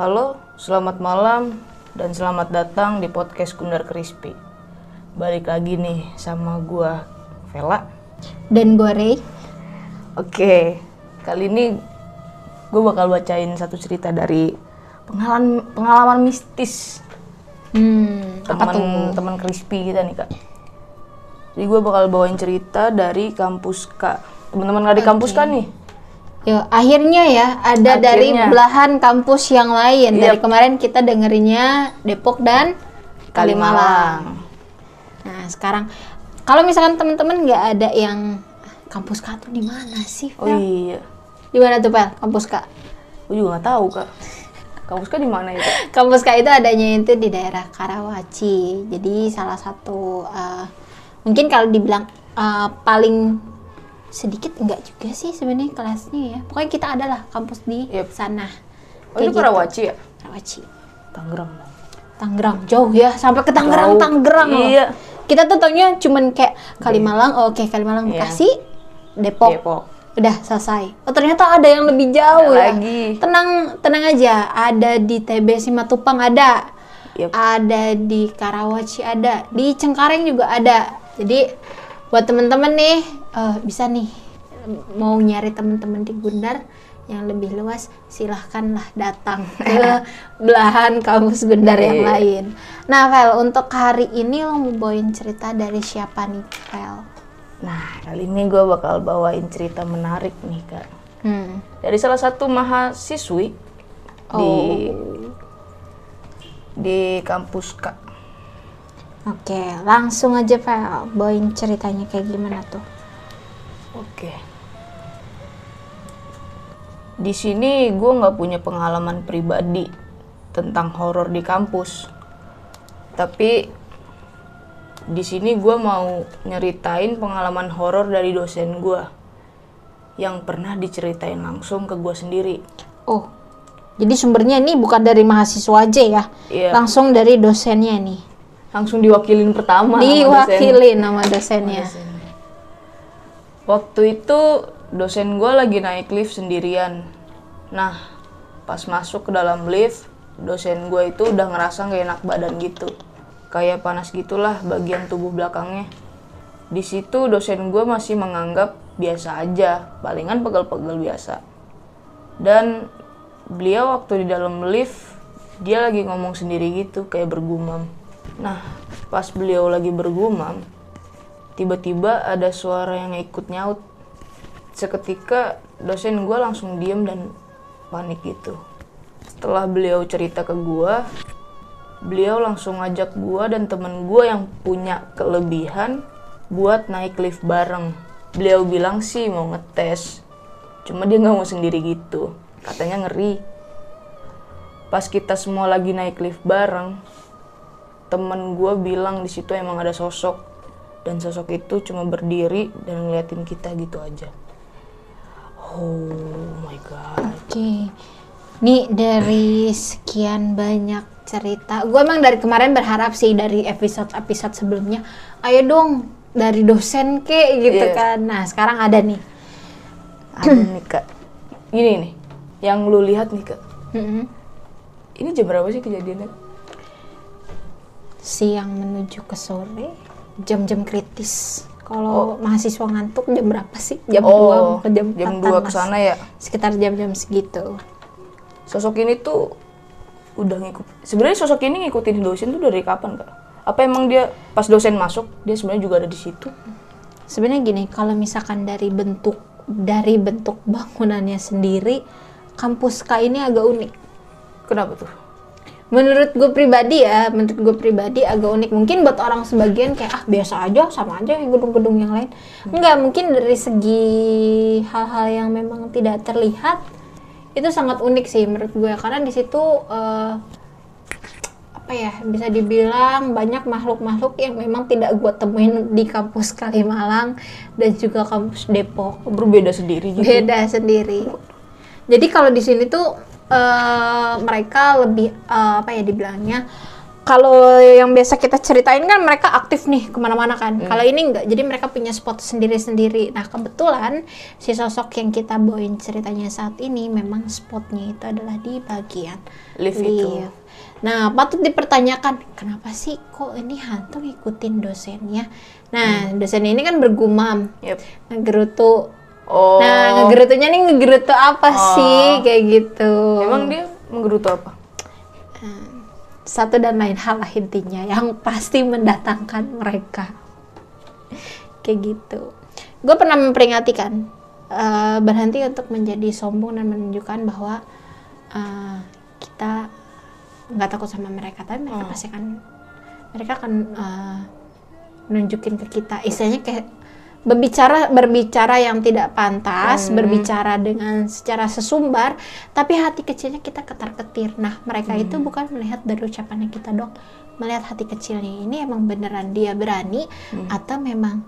Halo, selamat malam dan selamat datang di podcast Gundar Crispy. Balik lagi nih sama gua Vela. Dan gue Ray. Oke, kali ini gue bakal bacain satu cerita dari pengalaman pengalaman mistis Hmm, teman teman Crispy kita nih kak. Jadi gue bakal bawain cerita dari kampus kak. Teman-teman nggak di kampus kan nih? Ya, akhirnya ya ada dari Akhirnya. belahan kampus yang lain. Iya. Dari kemarin kita dengerinnya Depok dan Kalimalang. Nah, sekarang kalau misalkan teman-teman nggak ada yang kampus K tuh di mana sih? Oh Fel? iya, Di mana tuh, Pel? Kampus K? gue juga nggak tahu kak. Kampus kak di mana itu? Kampus K itu adanya itu di daerah Karawaci. Jadi salah satu eh, mungkin kalau dibilang eh, paling sedikit enggak juga sih sebenarnya kelasnya ya. Pokoknya kita adalah kampus di Yep. sana. Oh itu Kayak gitu. Karawaci ya? Karawaci. Tangerang. Tangerang jauh ya sampai ke Tangerang Jauh. Tangerang loh. Iya. Kita tuh taunya cuman kayak Kalimalang, oh, oke Kalimalang Iya. Bekasi, Depok. Depok. Udah selesai. Oh ternyata ada yang lebih jauh Ada ya. lagi. Tenang tenang aja. Ada di TB Simatupang ada. Yep. Ada di Karawaci ada. Di Cengkareng juga ada. Jadi buat temen-temen nih eh, bisa nih mau nyari temen-temen di Gundar yang lebih luas silahkanlah datang ke belahan kampus Gundar yang Iya. lain. Nah, Vel, untuk hari ini lo mau bawain cerita dari siapa nih, Vel? Nah, kali ini gue bakal bawain cerita menarik nih, Kak. Hmm. Dari salah satu mahasiswi di Oh. di kampus Kak. Oke, langsung aja Vel, bawain ceritanya kayak gimana tuh? Oke. Di sini gue nggak punya pengalaman pribadi tentang horor di kampus. Tapi di sini gue mau nyeritain pengalaman horor dari dosen gue yang pernah diceritain langsung ke gue sendiri. Oh, jadi sumbernya ini bukan dari mahasiswa aja ya? Iya. Langsung dari dosennya nih. Langsung diwakilin pertama. sama dosen. Diwakili nama dosennya. Waktu itu dosen gue lagi naik lift sendirian. Nah, pas masuk ke dalam lift, dosen gue itu udah ngerasa gak enak badan gitu. Kayak panas gitulah bagian tubuh belakangnya. Di situ dosen gue masih menganggap biasa aja, palingan pegel-pegel biasa. Dan beliau waktu di dalam lift, dia lagi ngomong sendiri gitu, kayak bergumam. Nah, pas beliau lagi bergumam, tiba-tiba ada suara yang ikut nyaut. Seketika dosen gue langsung diem dan panik gitu. Setelah beliau cerita ke gue, beliau langsung ngajak gue dan temen gue yang punya kelebihan buat naik lift bareng. Beliau bilang sih mau ngetes, cuma dia nggak mau sendiri gitu. Katanya ngeri. Pas kita semua lagi naik lift bareng, temen gue bilang di situ emang ada sosok dan sosok itu cuma berdiri dan ngeliatin kita gitu aja. Oh my god. Oke. Nih dari sekian banyak cerita, gue emang dari kemarin berharap sih dari episode-episode sebelumnya, ayo dong dari dosen ke gitu Iya. kan. Nah sekarang ada nih. Ada nih kak. Ini nih, yang lu lihat nih kak. Mm-mm. Ini jam berapa sih kejadiannya? Siang menuju ke sore, jam-jam kritis. Kalau mahasiswa ngantuk jam berapa sih? Jam 2 oh, ke jam jam 4 2 ke sana ya. Sekitar jam-jam segitu. Sosok ini tuh udah ngikut. Sebenarnya sosok ini ngikutin dosen tuh dari kapan kak? Apa emang dia pas dosen masuk dia sebenarnya juga ada di situ? Sebenarnya gini, kalau misalkan dari bentuk dari bentuk bangunannya sendiri, kampus K ini agak unik. Kenapa tuh? Menurut gue pribadi ya, menurut gue pribadi agak unik. Mungkin buat orang sebagian kayak ah biasa aja, sama aja kayak gedung-gedung yang lain. Enggak, mungkin dari segi hal-hal yang memang tidak terlihat itu sangat unik sih menurut gue karena di situ eh, apa ya bisa dibilang banyak makhluk-makhluk yang memang tidak gue temuin di kampus Kalimalang dan juga kampus Depok Berbeda sendiri gitu. beda sendiri. Jadi kalau di sini tuh eh, mereka lebih eh, apa ya dibilangnya kalau yang biasa kita ceritain kan mereka aktif nih ke mana-mana kan. Kalau ini enggak, jadi mereka punya spot sendiri-sendiri. Nah kebetulan si sosok yang kita bawain ceritanya saat ini memang spotnya itu adalah di bagian Lift itu. Nah patut dipertanyakan kenapa sih kok ini hantu ngikutin dosennya? Nah dosen ini kan bergumam, Yep. ngegerutu. Oh. Nah ngegerutunya nih ngegerutu apa sih kayak gitu? Emang dia menggerutu apa? satu dan lain hal lah intinya yang pasti mendatangkan mereka kayak gitu gue pernah memperingati kan eh, berhenti untuk menjadi sombong dan menunjukkan bahwa eh, kita nggak takut sama mereka tapi mereka pasti kan mereka akan eh, nunjukin ke kita istilahnya kayak berbicara berbicara yang tidak pantas berbicara dengan secara sesumbar tapi hati kecilnya kita ketar ketir nah mereka itu bukan melihat dari ucapannya kita dong melihat hati kecilnya ini emang beneran dia berani atau memang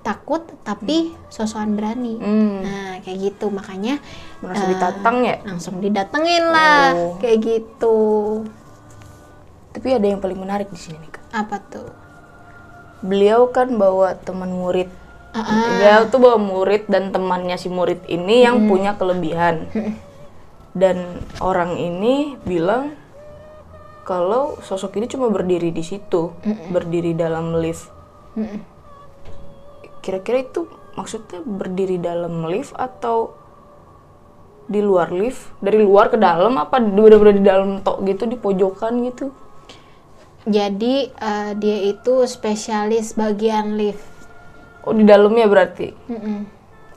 takut tapi sosokan berani Hmm. nah kayak gitu makanya Merasa eh, ditatang ya? langsung didatengin lah Oh. kayak gitu Tapi ada yang paling menarik di sini nih kak. apa tuh Beliau kan bawa teman murid. Ah, ah. Beliau tuh bawa murid dan temannya si murid ini yang punya kelebihan. Dan orang ini bilang kalau sosok ini cuma berdiri di situ, berdiri dalam lift. Mm-mm. Kira-kira itu maksudnya berdiri dalam lift atau di luar lift? Dari luar ke dalam apa bener-bener di dalam tok gitu di pojokan gitu? jadi eh, dia itu spesialis bagian lift Oh di dalamnya berarti? Mm-mm.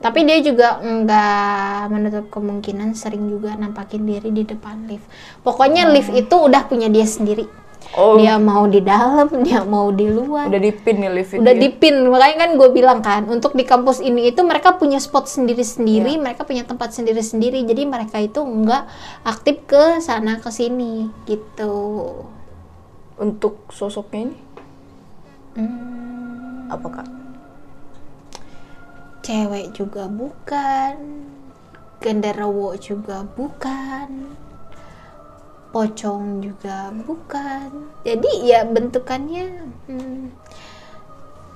Tapi dia juga nggak menutup kemungkinan sering juga nampakin diri di depan lift. Pokoknya lift itu udah punya dia sendiri. Oh Dia mau di dalam, dia mau di luar. udah dipin nih lift Udah dipin, makanya kan gue bilang kan, untuk di kampus ini itu mereka punya spot sendiri-sendiri, mereka punya tempat sendiri-sendiri, jadi mereka itu nggak aktif ke sana ke sini gitu. Untuk sosoknya ini Hmm, apa kak? Cewek juga bukan, genderuwo juga bukan, pocong juga bukan. Jadi ya bentukannya hmm,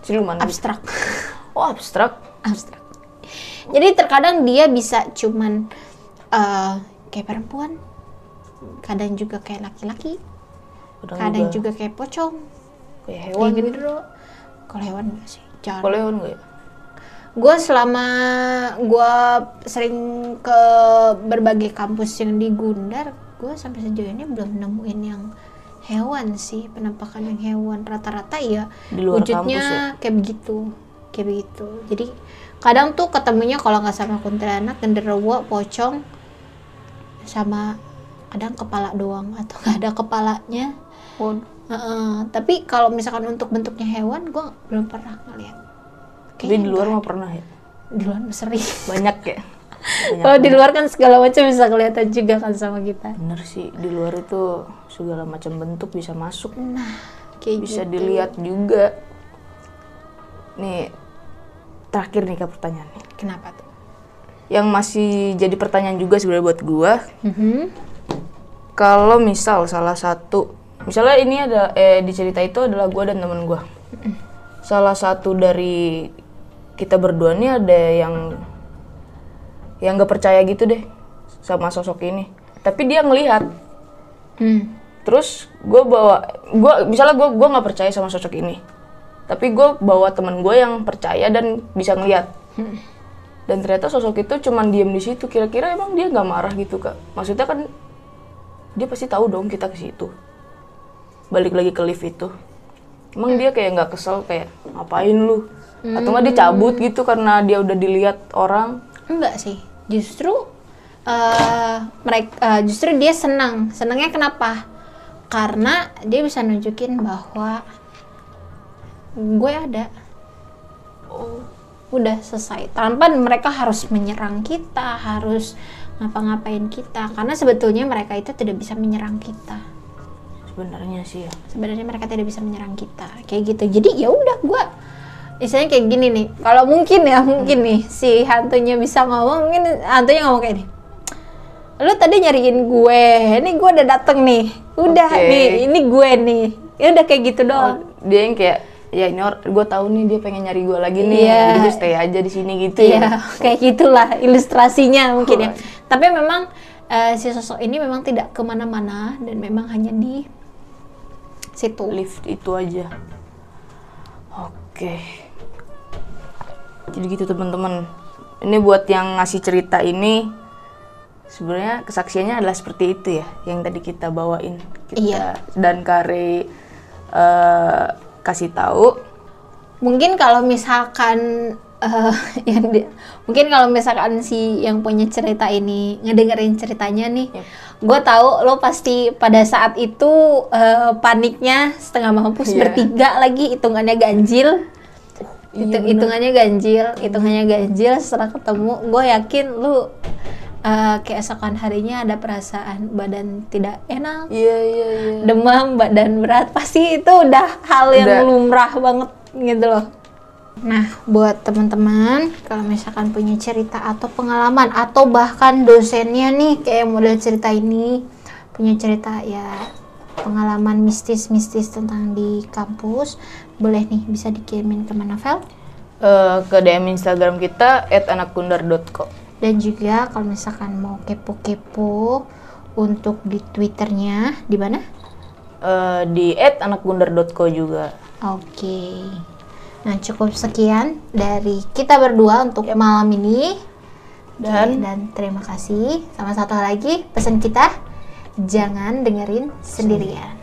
Siluman. abstrak. Oh abstrak. abstrak. Jadi terkadang dia bisa cuman eh, kayak perempuan, kadang juga kayak laki-laki, Kadang kadang juga juga kayak pocong, kayak hewan. gendero. Kalau hewan enggak sih, jarang. Kalau hewan nggak ya? Gue selama gue sering ke berbagai kampus yang di Gundar, gue sampai sejauh ini belum nemuin yang hewan sih penampakan yang hewan rata-rata ya Di luar wujudnya ya? kayak begitu kayak begitu jadi kadang tuh ketemunya kalau nggak sama kuntilanak genderuwo pocong sama kadang kepala doang atau nggak ada kepalanya Waduh. Heeh, tapi kalau misalkan untuk bentuknya hewan gue belum pernah ngeliat Tapi di luar mah pernah ya? di luar sering Banyak ya? Banyak. kalau di luar kan segala macam bisa kelihatan juga kan sama kita Bener sih, di luar itu segala macam bentuk bisa masuk. nah kayak Bisa gitu. dilihat juga. Nih, terakhir nih kak pertanyaannya. kenapa tuh Yang masih jadi pertanyaan juga sebenarnya buat gua, Mhm. kalau misal salah satu misalnya ini ada eh di cerita itu adalah gua dan temen gua salah satu dari kita berdua nih ada yang yang gak percaya gitu deh sama sosok ini. Tapi dia ngelihat. Hmm. terus gue bawa gua misalnya gue gua nggak percaya sama sosok ini. Tapi gue bawa teman gue yang percaya dan bisa ngelihat. Dan ternyata sosok itu cuman diem di situ. Kira-kira emang dia nggak marah gitu kak? Maksudnya kan dia pasti tahu dong kita ke situ. Balik lagi ke lift itu. Emang dia kayak nggak kesel kayak ngapain lu atau nggak dia cabut gitu karena dia udah dilihat orang? Enggak sih. Justru eh mereka justru dia senang. Senangnya kenapa? Karena dia bisa nunjukin bahwa gue ada. Oh. Udah selesai. Tanpa mereka harus menyerang kita harus ngapa-ngapain kita. Karena sebetulnya mereka itu tidak bisa menyerang kita. Sebenarnya sih ya. Sebenarnya mereka tidak bisa menyerang kita. Kayak gitu. Jadi ya udah gue misalnya kayak gini nih kalau mungkin ya mungkin nih si hantunya bisa ngomong mungkin hantunya ngomong kayak ini lu tadi nyariin gue ini gue udah dateng nih udah Oke. nih ini gue nih ya udah kayak gitu Oh, doang dia yang kayak ya ini gue tahu nih dia pengen nyari gue lagi nih Iya. jadi gue stay aja di sini gitu Iya, ya kayak gitulah ilustrasinya mungkin ya. Oh. Tapi memang eh, si sosok ini memang tidak ke mana-mana dan memang hanya di situ. lift itu aja oke jadi gitu teman-teman ini buat yang ngasih cerita ini sebenarnya kesaksiannya adalah seperti itu ya yang tadi kita bawain kita Iya. dan Kare eh, kasih tahu Mungkin kalau misalkan eh, yang di- mungkin kalau misalkan si yang punya cerita ini ngedengerin ceritanya nih, Yep. gue tahu lo pasti pada saat itu eh, paniknya setengah mampus Iya. bertiga lagi hitungannya ganjil. Iya, Hitung- bener. hitungannya ganjil, hitungannya ganjil setelah ketemu, gue yakin lu eh, keesokan harinya ada perasaan badan tidak enak, iya iya iya demam, badan berat, pasti itu udah hal yang Udah. lumrah banget gitu loh. Nah, buat teman-teman, kalau misalkan punya cerita atau pengalaman atau bahkan dosennya nih kayak model cerita ini punya cerita ya pengalaman mistis-mistis tentang di kampus, boleh nih bisa dikirimin ke mana Vel? Eh, ke DM Instagram kita @anakkundar.co Dan juga kalau misalkan mau kepo-kepo untuk di Twitternya di mana? Eh, di @anakkundar.co juga Oke. Nah, cukup sekian dari kita berdua untuk malam ini. Dan- Oke, dan terima kasih. Sama satu lagi pesan kita, jangan dengerin sendirian.